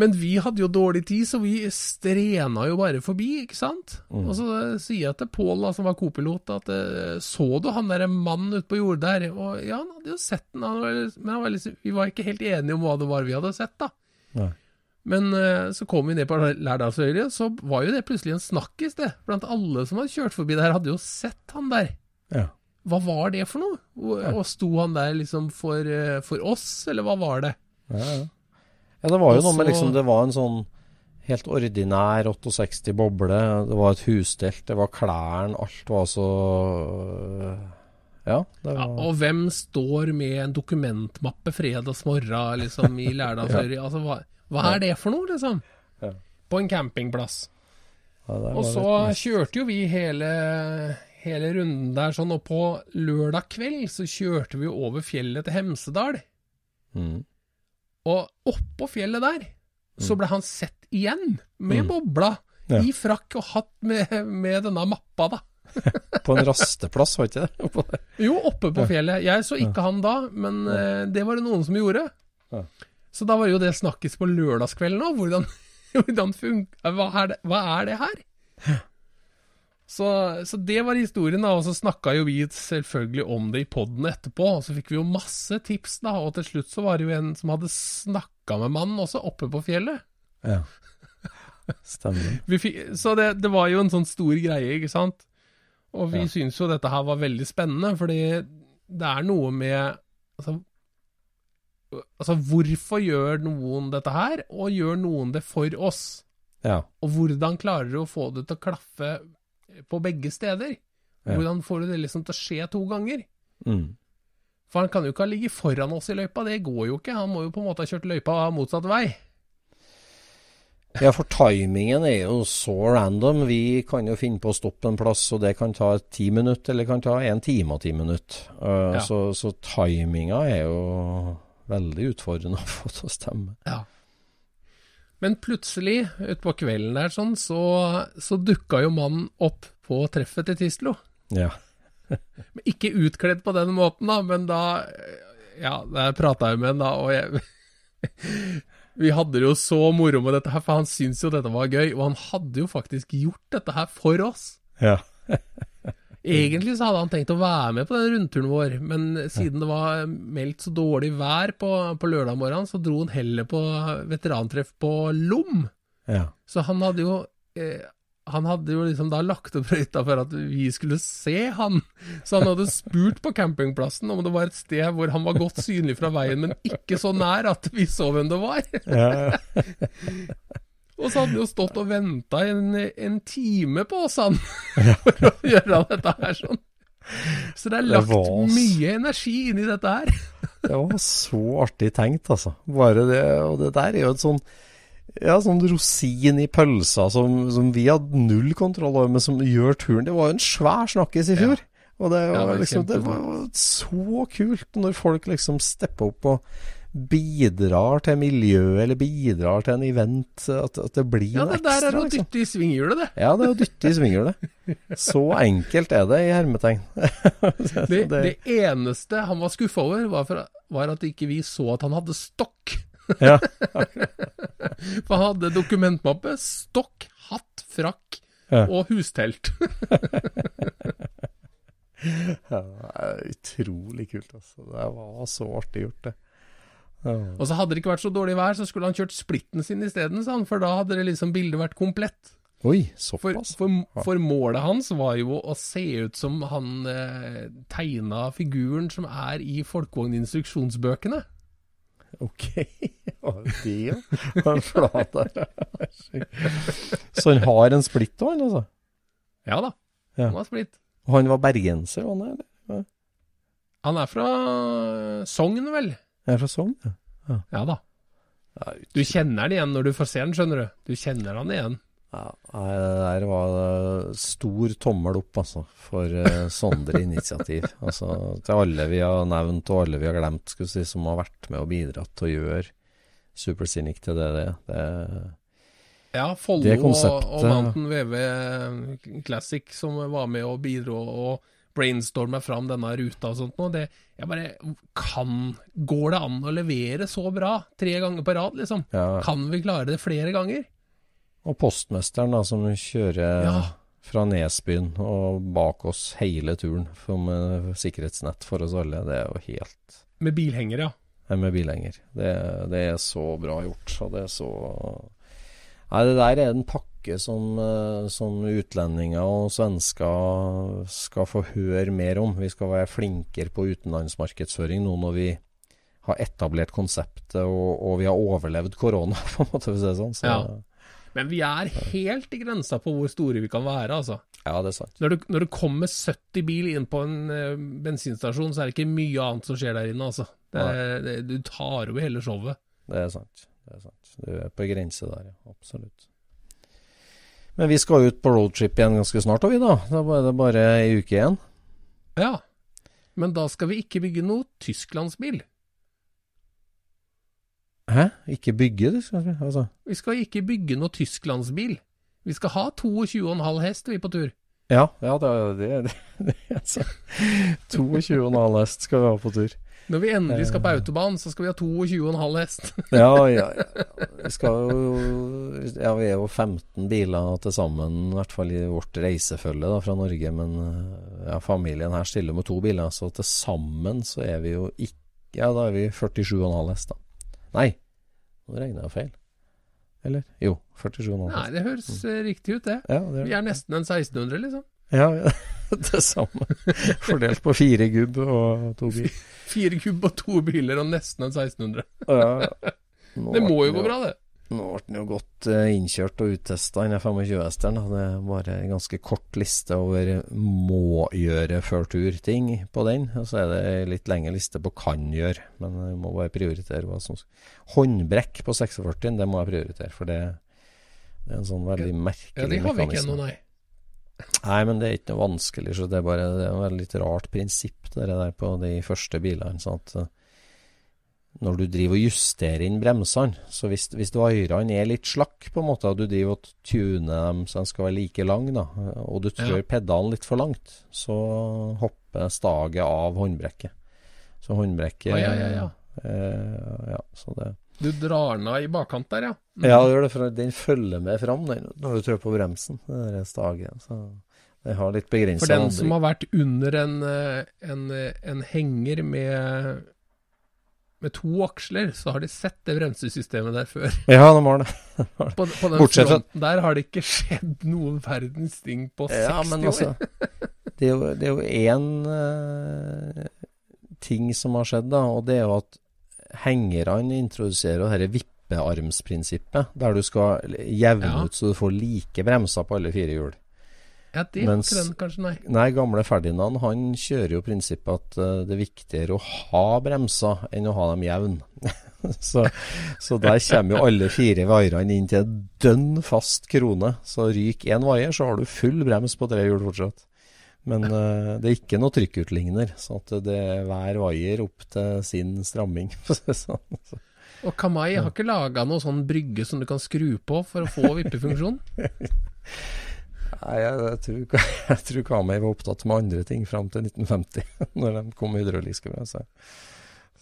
Men vi hadde jo dårlig tid, så vi strena jo bare forbi, ikke sant? Og så sier jeg til Pål, som var kopilot, at eh, så du han derre mannen ute på jordet der? Og ja, han hadde jo sett den, han var, men han var liksom, vi var ikke helt enige om hva det var vi hadde sett, da. Nei. Men eh, så kom vi ned på Lærdalsøyri, så var jo det plutselig en snakkis, det. Blant alle som hadde kjørt forbi der, hadde jo sett han der. Ja. Hva var det for noe? Og, og sto han der liksom for, eh, for oss, eller hva var det? Ja, ja. Ja, det var jo noe med liksom Det var en sånn helt ordinær 68 boble. Det var et husstelt, det var klærne, alt var så Ja, det Ja, var og hvem står med en dokumentmappe fredagsmorgen liksom, i Lærdalsøyri? [LAUGHS] Altså, hva, hva er det for noe, liksom? Ja. På en campingplass. ja, Og så kjørte jo vi hele, hele runden der sånn, og på lørdag kveld så kjørte vi over fjellet til Hemsedal. mm. Og oppå fjellet der så ble han sett igjen, med Mm. bobla, Ja. i frakk og hatt med, med denne mappa, da. [LAUGHS] På en rasteplass, var ikke det? Oppå der. Jo, oppe på fjellet. Jeg så ikke han da, men eh, det var det noen som gjorde. Ja. Så da var jo det snakkes på lørdagskvelden òg. Hvordan, [LAUGHS] hvordan funker hva, hva er det her? Så, så det var historien, da. Og så snakka jo vi selvfølgelig om det i poden etterpå. Og så fikk vi jo masse tips, da. Og til slutt så var det jo en som hadde snakka med mannen også, oppe på fjellet. Ja. [LAUGHS] Stemmer. Vi fikk, så det, det var jo en sånn stor greie, ikke sant? Og vi Ja. syns jo dette her var veldig spennende, fordi det er noe med altså, altså, hvorfor gjør noen dette her, og gjør noen det for oss? Ja. Og hvordan klarer du å få det til å klaffe på begge steder? Ja. Hvordan får du det liksom til å skje to ganger? Mm. For han kan jo ikke ha ligget foran oss i løypa, det går jo ikke. Han må jo på en måte ha kjørt løypa motsatt vei. Ja, for timingen er jo så random. Vi kan jo finne på å stoppe en plass, og det kan ta ti minutter, eller kan ta en time og ti minutter. Uh, Ja. Så, så timinga er jo veldig utfordrende [LAUGHS] å få til å stemme. Ja. Men plutselig, utpå kvelden der sånn, så, så dukka jo mannen opp på treffet til Tislo. Ja. [LAUGHS] Men Ikke utkledd på den måten, da, men da Ja, der prata jeg med han da, og jeg [LAUGHS] Vi hadde det jo så moro med dette her, for han syntes jo dette var gøy, og han hadde jo faktisk gjort dette her for oss. Ja. [LAUGHS] Egentlig så hadde han tenkt å være med på den rundturen vår, men siden det var meldt så dårlig vær på, på lørdag morgen, så dro han heller på veterantreff på Lom. ja. Så han hadde jo eh, Han hadde jo liksom da lagt opp røyta for at vi skulle se han. Så han hadde spurt på campingplassen om det var et sted hvor han var godt synlig fra veien, men ikke så nær at vi så hvem det var. ja. [LAUGHS] Og så hadde han jo stått og venta en, en time på oss, han, [LAUGHS] for å gjøre dette her sånn. Så det er lagt det mye energi inn i dette her. [LAUGHS] Det var så artig tenkt, altså. Bare det, og det der er jo et sånn ja, sånn rosin i pølsa som, som vi hadde null kontroll over, men som gjør turen. Det var jo en svær snakkis i fjor. Og det Ja, var det var liksom Det var så kult når folk liksom stepper opp og bidrar til miljøet, eller bidrar til en event. At, at det blir Ja, noe det der er å liksom. dytte i svinghjulet, det. Ja, det er å dytte i svinghjulet. Så enkelt er det i hermetegn. [LAUGHS] Det, det eneste han var skuffa over, var, for, var at ikke vi så at han hadde stokk. Ja. [LAUGHS] For han hadde dokumentmappe, stokk, hatt, frakk Ja. og hustelt. [LAUGHS] Ja, det er utrolig kult, altså. Det var så artig gjort, det. Og så hadde det ikke vært så dårlig vær, så skulle han kjørt splitten sin isteden, sa han, for da hadde det liksom bildet vært komplett. Oi, såpass? for, for målet hans var jo å se ut som han eh, tegna figuren som er i Folkevogn-instruksjonsbøkene. Ok, [LAUGHS] ja, det ja. En flat der. [LAUGHS] Så han har en splitt òg, han altså? Ja da, Ja. han var splitt. Og han var bergenser, han er, Ja. Han er fra Sogn, vel? Jeg er fra Sogn, ja. Ja da. Du kjenner den igjen når du får se den, skjønner du. Du kjenner den igjen. Ja, det der var stor tommel opp, altså, for uh, sånne initiativ. [LAUGHS] Altså, til alle vi har nevnt, og alle vi har glemt, skulle si, som har vært med og bidratt til å gjøre Supercynic til det det er. Det, Ja, Follo og, og Mountain VV Classic som var med og bidro og brainstorma fram denne ruta og sånt noe. Det, jeg bare Kan Går det an å levere så bra tre ganger på rad, liksom? ja. Kan vi klare det flere ganger? Og postmesteren da, som kjører Ja. fra Nesbyen og bak oss hele turen med sikkerhetsnett for oss alle. Det er jo helt Med bilhenger, ja. ja med bilhenger. Det, det er så bra gjort. Og det er så Nei, det der er en pakke som, eh, som utlendinger og svensker skal få høre mer om. Vi skal være flinkere på utenlandsmarkedsføring nå når vi har etablert konseptet og, og vi har overlevd korona, [LAUGHS] på en måte, si sånn. Så, Ja. ja. Men vi er helt i grensa på hvor store vi kan være, altså. det er sant. Når du, når du kommer 70 bil inn på en uh, bensinstasjon, så er det ikke mye annet som skjer der inne, altså. Det, det, du tar over hele showet. Det er sant. Det er sant. Du er på grense der, ja. Absolutt. Men vi skal ut på roadtrip igjen ganske snart, og vi da. Da er det bare ei uke igjen. Ja. Men da skal vi ikke bygge noe tysklandsbil. Hæ? Ikke bygge det, skal vi? Altså. Vi skal ikke bygge noe tysklandsbil. Vi skal ha 22,5 hest, vi, på tur. Ja, ja det, er- det, det, det altså. [LAUGHS] 22,5 hest skal vi ha på tur. Når vi endelig skal på autobahn, så skal vi ha 22,5 hest. [LAUGHS] Ja, ja, ja. [LAUGHS] Vi skal jo Ja, vi er jo 15 biler til sammen, i hvert fall i vårt reisefølge da, fra Norge. Men ja, familien her stiller med to biler, så til sammen så er vi jo ikke Ja, da er vi 47,5 hest, da. Nei, nå regner jeg feil. Eller? Jo, 47,5 Nei, det høres mm. riktig ut, det. Ja, det Vi er nesten en 1600, liksom. Ja, ja. [LAUGHS] det samme. Fordelt på fire gubb og to biler. Fire gubb og to biler og nesten en 1600. Ja. [LAUGHS] Det må jo gå bra, det. Nå ble den jo godt eh, innkjørt og uttesta, den 25-hesteren. Det bare en ganske kort liste over må gjøre før tur-ting på den. Og så er det en litt lengre liste på kan gjøre, men jeg må bare prioritere hva som Håndbrekk på 46, det må jeg prioritere, for det, det er en sånn veldig merkelig mekanisme. Ja, det har vi ikke ennå, nei. Nei, men det er ikke noe vanskelig. Så det er bare det er et litt rart prinsipp det der på de første bilene. Sånn at eh, når du driver og justerer inn bremsene, så hvis, hvis varene er litt slakk, på en måte, og du driver og tuner dem så de skal være like lang, da, og du trør Ja. pedalen litt for langt, så hopper staget av håndbrekket. Så håndbrekket oh, ja, ja, ja. Eh, ja, så det Du drar den av i bakkant der, ja. Mm. ja, det gjør det, for den følger med fram den, når du trør på bremsen, det stagen. Så den har litt begrensa For den som har vært under en, eh, en, eh, en henger med, med to aksler, så har de sett det bremsesystemet der før. [LAUGHS] Ja, [LAUGHS] de har det. På, på den Bortsett fronten der har det ikke skjedd noen verdens ting på 60 Ja, men altså år. [LAUGHS] Det jo, det er jo én eh, ting som har skjedd, da, og det er jo at hengerne introduserer dette vippearmsprinsippet, der du skal jevne Ja. ut så du får like bremser på alle fire hjul. Ja, det mens- den, kanskje, nei. Nei, gamle Ferdinand han kjører jo prinsippet at uh, det er viktigere å ha bremser enn å ha dem jevne. [LAUGHS] så, så der kommer jo alle fire vaierne inn til en dønn fast krone. Så ryker én vaier, så har du full brems på tre hjul fortsatt. Men uh, det er ikke noe trykkutligner, så det er hver vaier opp til sin stramming. [LAUGHS] sånn. Så- Og Kamai har ikke laga noe sånn brygge som du kan skru på for å få vippefunksjon? [LAUGHS] Nei, jeg, tror, jeg tror [LAUGHS] Kamai var opptatt med andre ting fram til 1950, når de kom med hydrauliske bremser.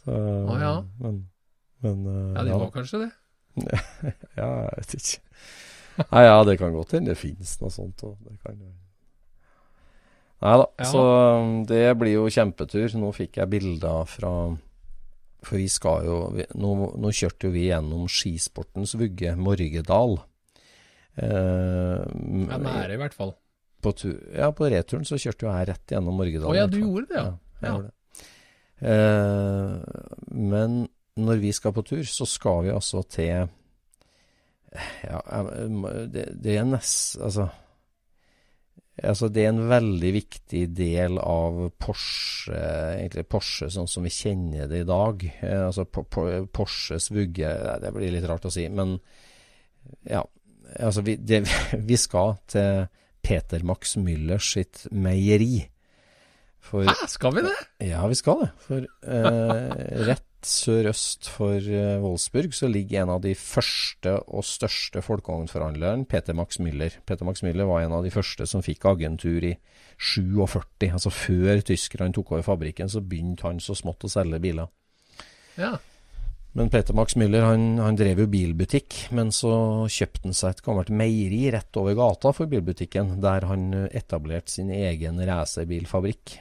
Så, Å, ja. Men, men eh, Ja, de ja, var kanskje det. ja, jeg vet ikke. Nei, ja, det kan godt hende det finnes noe sånt. Og det kan jo Nei da, Ja. så um, det blir jo kjempetur. Nå fikk jeg bilder fra For vi skal jo vi, nå, nå kjørte jo vi gjennom skisportens vugge, Morgedal. Eh, Ja, nære i hvert fall. på, tu, ja, på returen så kjørte jo jeg rett gjennom Morgedal. Å ja, du gjorde det, ja. Ja. gjorde det. Eh, men når vi skal på tur, så skal vi altså til Ja, det, det er nest... Altså Altså, det er en veldig viktig del av Porsche, egentlig Porsche sånn som vi kjenner det i dag. Eh, altså Po- Po- Porsches vugge Det blir litt rart å si, men ja. Altså, vi, det, [LAUGHS] vi skal til Peter Max Müllers sitt meieri. For Hæ, skal vi det? ja, vi skal det. For eh, rett sørøst for eh, Wolfsburg så ligger en av de første og største folkevognforhandlerne, Peter Max Müller. Peter Max Müller var en av de første som fikk agentur i 47. Altså før tyskerne tok over fabrikken, så begynte han så smått å selge biler. Ja. Men Peter Max Müller han, han drev jo bilbutikk, men så kjøpte han seg et gammelt meieri rett over gata for bilbutikken, der han eh, etablerte sin egen racerbilfabrikk.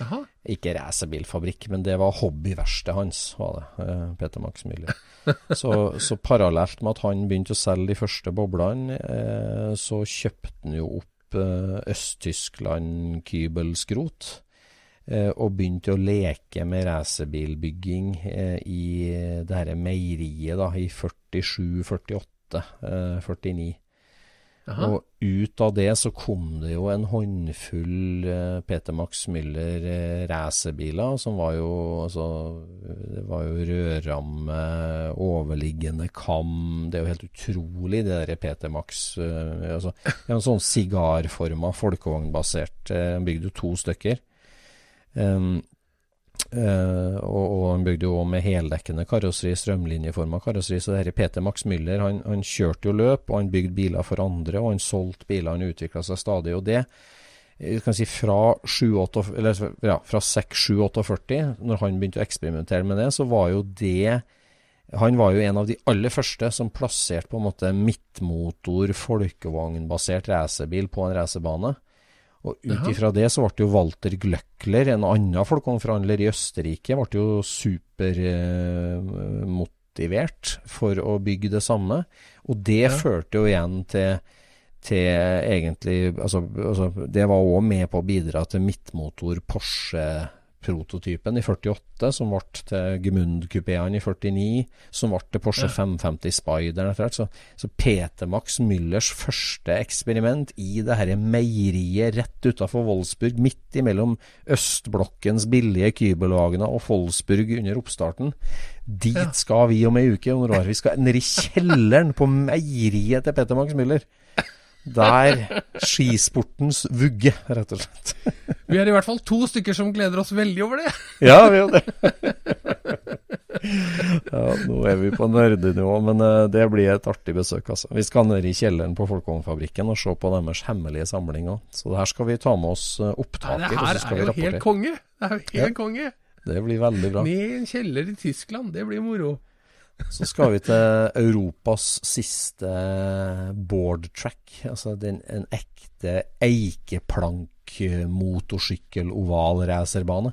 Jaha. Ikke racerbilfabrikk, men det var hobbyverkstedet hans, var det. eh, Peter Max Müller. [LAUGHS] Så, så parallelt med at han begynte å selge de første boblene, eh, så kjøpte han jo opp eh, Øst-Tyskland Kybelskrot. Eh, og begynte å leke med racerbilbygging eh, i det her meieriet da, i 47, 48, eh, 49. Jaha. Og ut av det så kom det jo en håndfull eh, Peter Max Müller eh, racerbiler, som var jo altså Det var jo rødramme, overliggende kam Det er jo helt utrolig, det der Peter Max eh, altså, En sånn sigarforma, folkevognbasert bygde jo to stykker. Um, Eh, og, og han bygde jo med heldekkende karosseri, strømlinjeforma karosseri. Så det her Peter Max Müller han, han kjørte jo løp, og han bygde biler for andre, og han solgte biler. Han utvikla seg stadig. Og det eh, kan si fra 7-8 eller, ja, fra 6-7-48, når han begynte å eksperimentere med det, så var jo det han var jo en av de aller første som plasserte på en måte midtmotor, folkevognbasert racerbil på en racerbane. Og ut ifra det så ble jo Walter Glöckler, en annen folkevognforhandler i Østerrike, ble jo supermotivert for å bygge det samme. Og det Ja. førte jo igjen til, til egentlig altså, altså Det var òg med på å bidra til midtmotor Porsche-prototypen i 48, som ble til Gemund-kupeene i 49, som ble til Porsche Ja. 550 Spideren etter hvert. Så, så Peter Max Müllers første eksperiment i det her meieriet rett utafor Wolfsburg, midt imellom østblokkens billige Kybelvagner og Wolfsburg under oppstarten. Dit Ja. skal vi om ei uke. Om noen år. Vi skal ned i kjelleren på meieriet til Peter Max Müller. Der skisportens vugge, rett og slett. [LAUGHS] Vi er i hvert fall to stykker som gleder oss veldig over det. [LAUGHS] Ja, vi gjør det. ja, nå er vi på nerdenivå, men eh, det blir et artig besøk, altså. Vi skal ned i kjelleren på Folkevognfabrikken og se på deres hemmelige samling òg. Så det her skal vi ta med oss opptaket. Nei, det her er jo helt konge. Det er jo helt Ja. konge. Det blir veldig bra. Ned i en kjeller i Tyskland, det blir moro. Så skal vi til Europas siste board track. Altså den, en ekte eikeplank-motorsykkel-oval racerbane.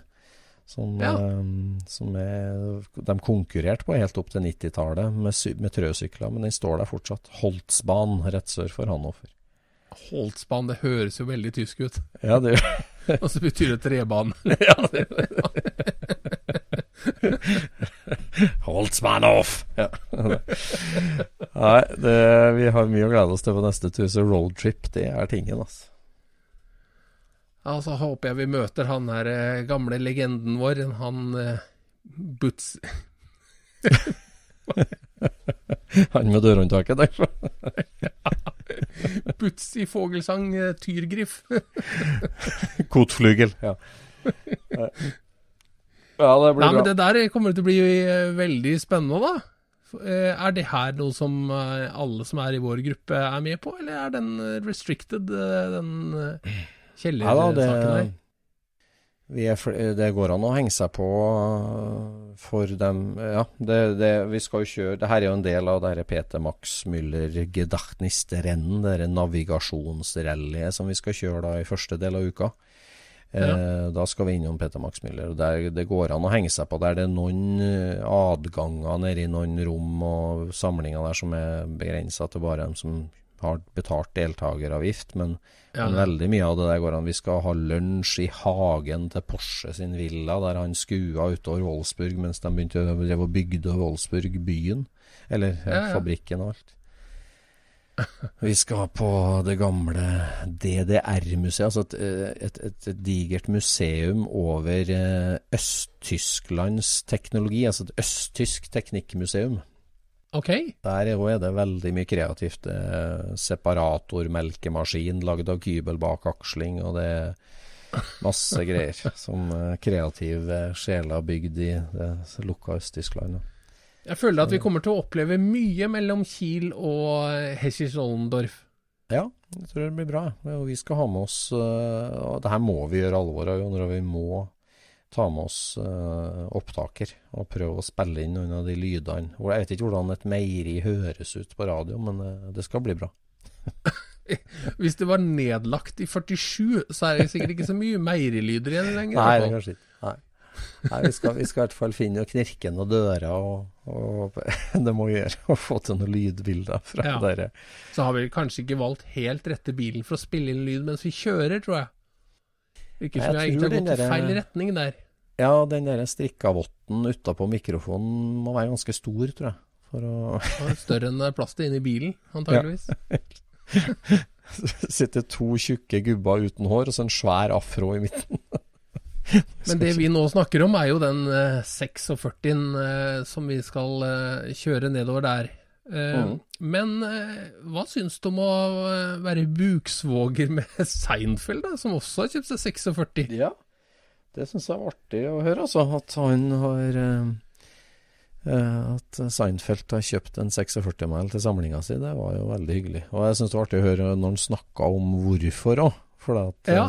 Som, Ja. eh, som er, de konkurrerte på helt opp til 90-tallet med, med trøsykler, men den står der fortsatt. Holtsbanen rett sør for Hannover. Holtsbanen, det høres jo veldig tysk ut. Ja, det gjør [LAUGHS] Og så betyr det trebane. Holtzmann [LAUGHS] [LAUGHS] off! Ja. Nei, det, vi har mye å glede oss til på neste tur, så roadtrip, det er tingen, altså. Ja, så håper jeg vi møter han her eh, gamle legenden vår, han uh, Butz... [LAUGHS] Han med dørhåndtaket Butz [LAUGHS] Butzi Fogelsang eh, Tyrgriff. Kotflygel. Ja. Ja, det blir Nei, men det der kommer til å bli eh, veldig spennende, da. Eh, Er det her noe som eh, alle som er i vår gruppe er med på, eller er den restricted, den kjellersaken Ja der? det, vi er, det går an å henge seg på for dem. Ja, det, det, vi skal jo kjøre Det her er jo en del av det Peter Max Müller Gedachtnisrennen, det navigasjonsrallyet som vi skal kjøre da i første del av uka. Eh, da skal vi innom Peter Max Müller. der, Det går an å henge seg på der det er noen eh, adganger nede i noen rom og samlinger der som er begrensa til bare dem som har betalt deltakeravgift. Men Ja. men veldig mye av det der går an. Vi skal ha lunsj i hagen til Porsche sin villa, der han skua utover Wolfsburg mens de begynte å bygde Wolfsburg byen. Eller ja, Ja, ja. fabrikken og alt. [LAUGHS] Vi skal på det gamle DDR-museet, altså et, et, et, et digert museum over eh, Øst-Tysklands teknologi, altså et østtysk teknikkmuseum. Ok, Der er er det veldig mye kreativt. Separatormelkemaskin lagd separator, melkemaskin bak av kybelbakaksling, og det er masse greier som eh, kreative sjeler bygd i det lukka Øst-Tyskland. Jeg føler at vi kommer til å oppleve mye mellom Kiel og eh, Hessisch-Ollendorf. Ja, jeg tror det blir bra. Og vi skal ha med oss eh, Og det her må vi gjøre alvor av, Jon. Vi må ta med oss eh, opptaker og prøve å spille inn noen av de lydene. Jeg vet ikke hvordan et meieri høres ut på radio, men det skal bli bra. [LAUGHS] Hvis det var nedlagt i 47, så er det sikkert ikke så mye meierilyder igjen lenger. Nei, det er kanskje ikke. Nei. Vi skal, vi skal i hvert fall finne og knirke noen dører, og, og [LAUGHS] det må vi gjøre. Og få til noen lydbilder fra Ja. dere. Så har vi kanskje ikke valgt helt rette bilen for å spille inn lyd mens vi kjører, tror jeg. Ikke som Jeg vi egentlig har gått i feil retning der. Ja, den der strikkavotten utapå mikrofonen må være ganske stor, tror jeg. Å Større enn det er plass til inne i bilen, antageligvis. [LAUGHS] Sitter to tjukke gubber uten hår, og så en svær afro i midten. [LAUGHS] Men det vi nå snakker om, er jo den eh, 46-en eh, som vi skal eh, kjøre nedover der. Eh, Mhm. Men eh, hva syns du om å eh, være buksvoger med [LAUGHS] Seinfeld, da, som også har kjøpt seg 46? Ja, det syns jeg var artig å høre, altså. At han har eh, eh, At Seinfeld har kjøpt en 46-mæl til samlinga si, det var jo veldig hyggelig. Og jeg syns det var artig å høre når han snakka om hvorfor òg. For at Ja.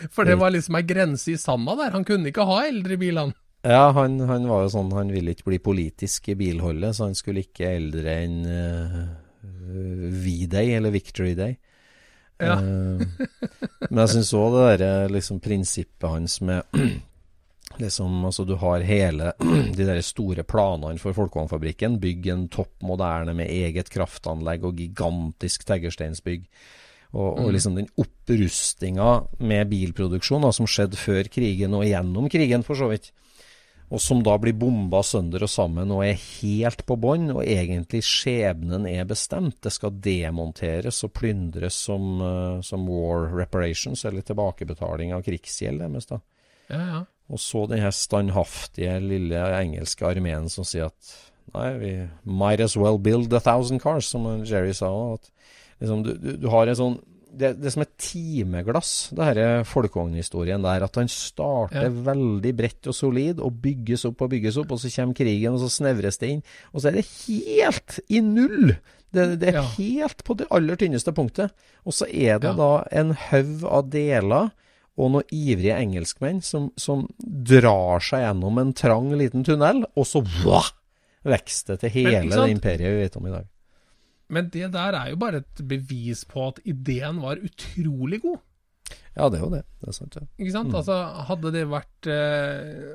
Eh, For det var liksom ei grense i sanda der. Han kunne ikke ha eldre bil, han. Ja, han, han var jo sånn Han ville ikke bli politisk i bilholdet, så han skulle ikke eldre enn uh, V-Day, eller Victory Day. Ja. Eh, men jeg syns òg det derre liksom, prinsippet hans med [CLEARS THROAT] liksom, altså Du har hele [CLEARS THROAT] de der store planene for Folkvognfabrikken. Bygg en topp moderne med eget kraftanlegg og gigantisk teglsteinsbygg. Og, og liksom den opprustinga med bilproduksjon da, som skjedde før krigen og gjennom krigen, for så vidt. Og som da blir bomba sønder og sammen og er helt på bånn, og egentlig skjebnen er bestemt. Det skal demonteres og plyndres som, eh, som war reparations, eller tilbakebetaling av krigsgjeld deres. da. Ja, ja. Og så den her standhaftige lille engelske armeen som sier at nei, vi might as well build a thousand cars, som Jerry sa. At liksom, du, du, du har en sånn det, det som er timeglass, det her folkevognhistorien der, at han starter Ja. veldig bredt og solid, og bygges opp og bygges opp, og så kommer krigen, og så snevres det inn. Og så er det helt i null! Det, det er Ja. helt på det aller tynneste punktet. Og så er det Ja. da en haug av deler og noen ivrige engelskmenn som, som drar seg gjennom en trang liten tunnel, og så vokser det til hele det imperiet vi vet om i dag. Men det der er jo bare et bevis på at ideen var utrolig god. Ja, det er jo det. Det er sant, ja. Ikke sant? Mm. Altså, hadde det vært eh,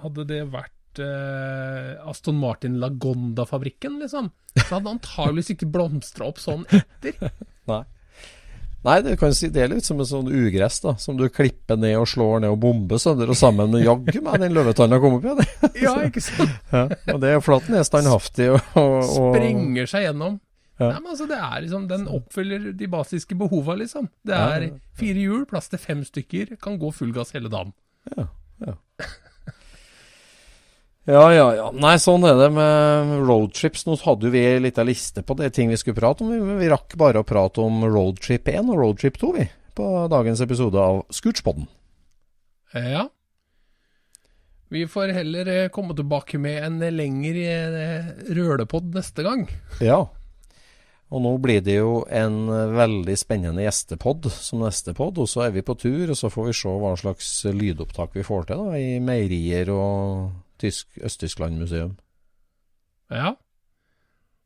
Hadde det vært eh, Aston Martin Lagonda-fabrikken, liksom, så hadde det antageligvis ikke blomstra opp sånn etter. [LAUGHS] Nei. Nei, det kan si det er litt som en sånn ugress da, som du klipper ned og slår ned og bomber sønder og sammen med jaggu meg den løvetanna kom opp igjen. [LAUGHS] Ja, ikke sant? [LAUGHS] ja, og det er flaten er standhaftig og, og, og Sprenger seg gjennom. Ja. Nei, men altså, det er liksom, Den oppfyller de basiske behova, liksom. Det er fire hjul, plass til fem stykker, kan gå full gass hele dagen. Ja, ja. Ja, ja, ja. Nei, sånn er det med roadtrips. Nå hadde jo vi ei lita liste på det ting vi skulle prate om. Vi, vi rakk bare å prate om roadtrip 1 og roadtrip 2, vi. På dagens episode av Scootspodden. Ja. Vi får heller eh, komme tilbake med en lengre rølepodd neste gang. Ja. Og nå blir det jo en veldig spennende gjestepod som neste pod. Og så er vi på tur, og så får vi se hva slags lydopptak vi får til da, i meierier og Øst-Tyskland-museum. Ja.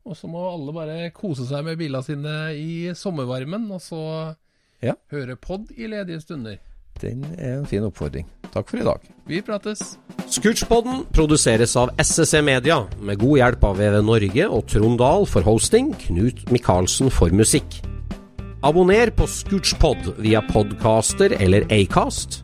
Og så må alle bare kose seg med bilene sine i sommervarmen, og så Ja. høre pod i ledige stunder. Den er en fin oppfordring. Takk for i dag. Vi prates. Scootchpoden produseres av SSC Media, med god hjelp av VV Norge og Trond Dahl for hosting, Knut Micaelsen for musikk. Abonner på Scootchpod via podcaster eller Acast,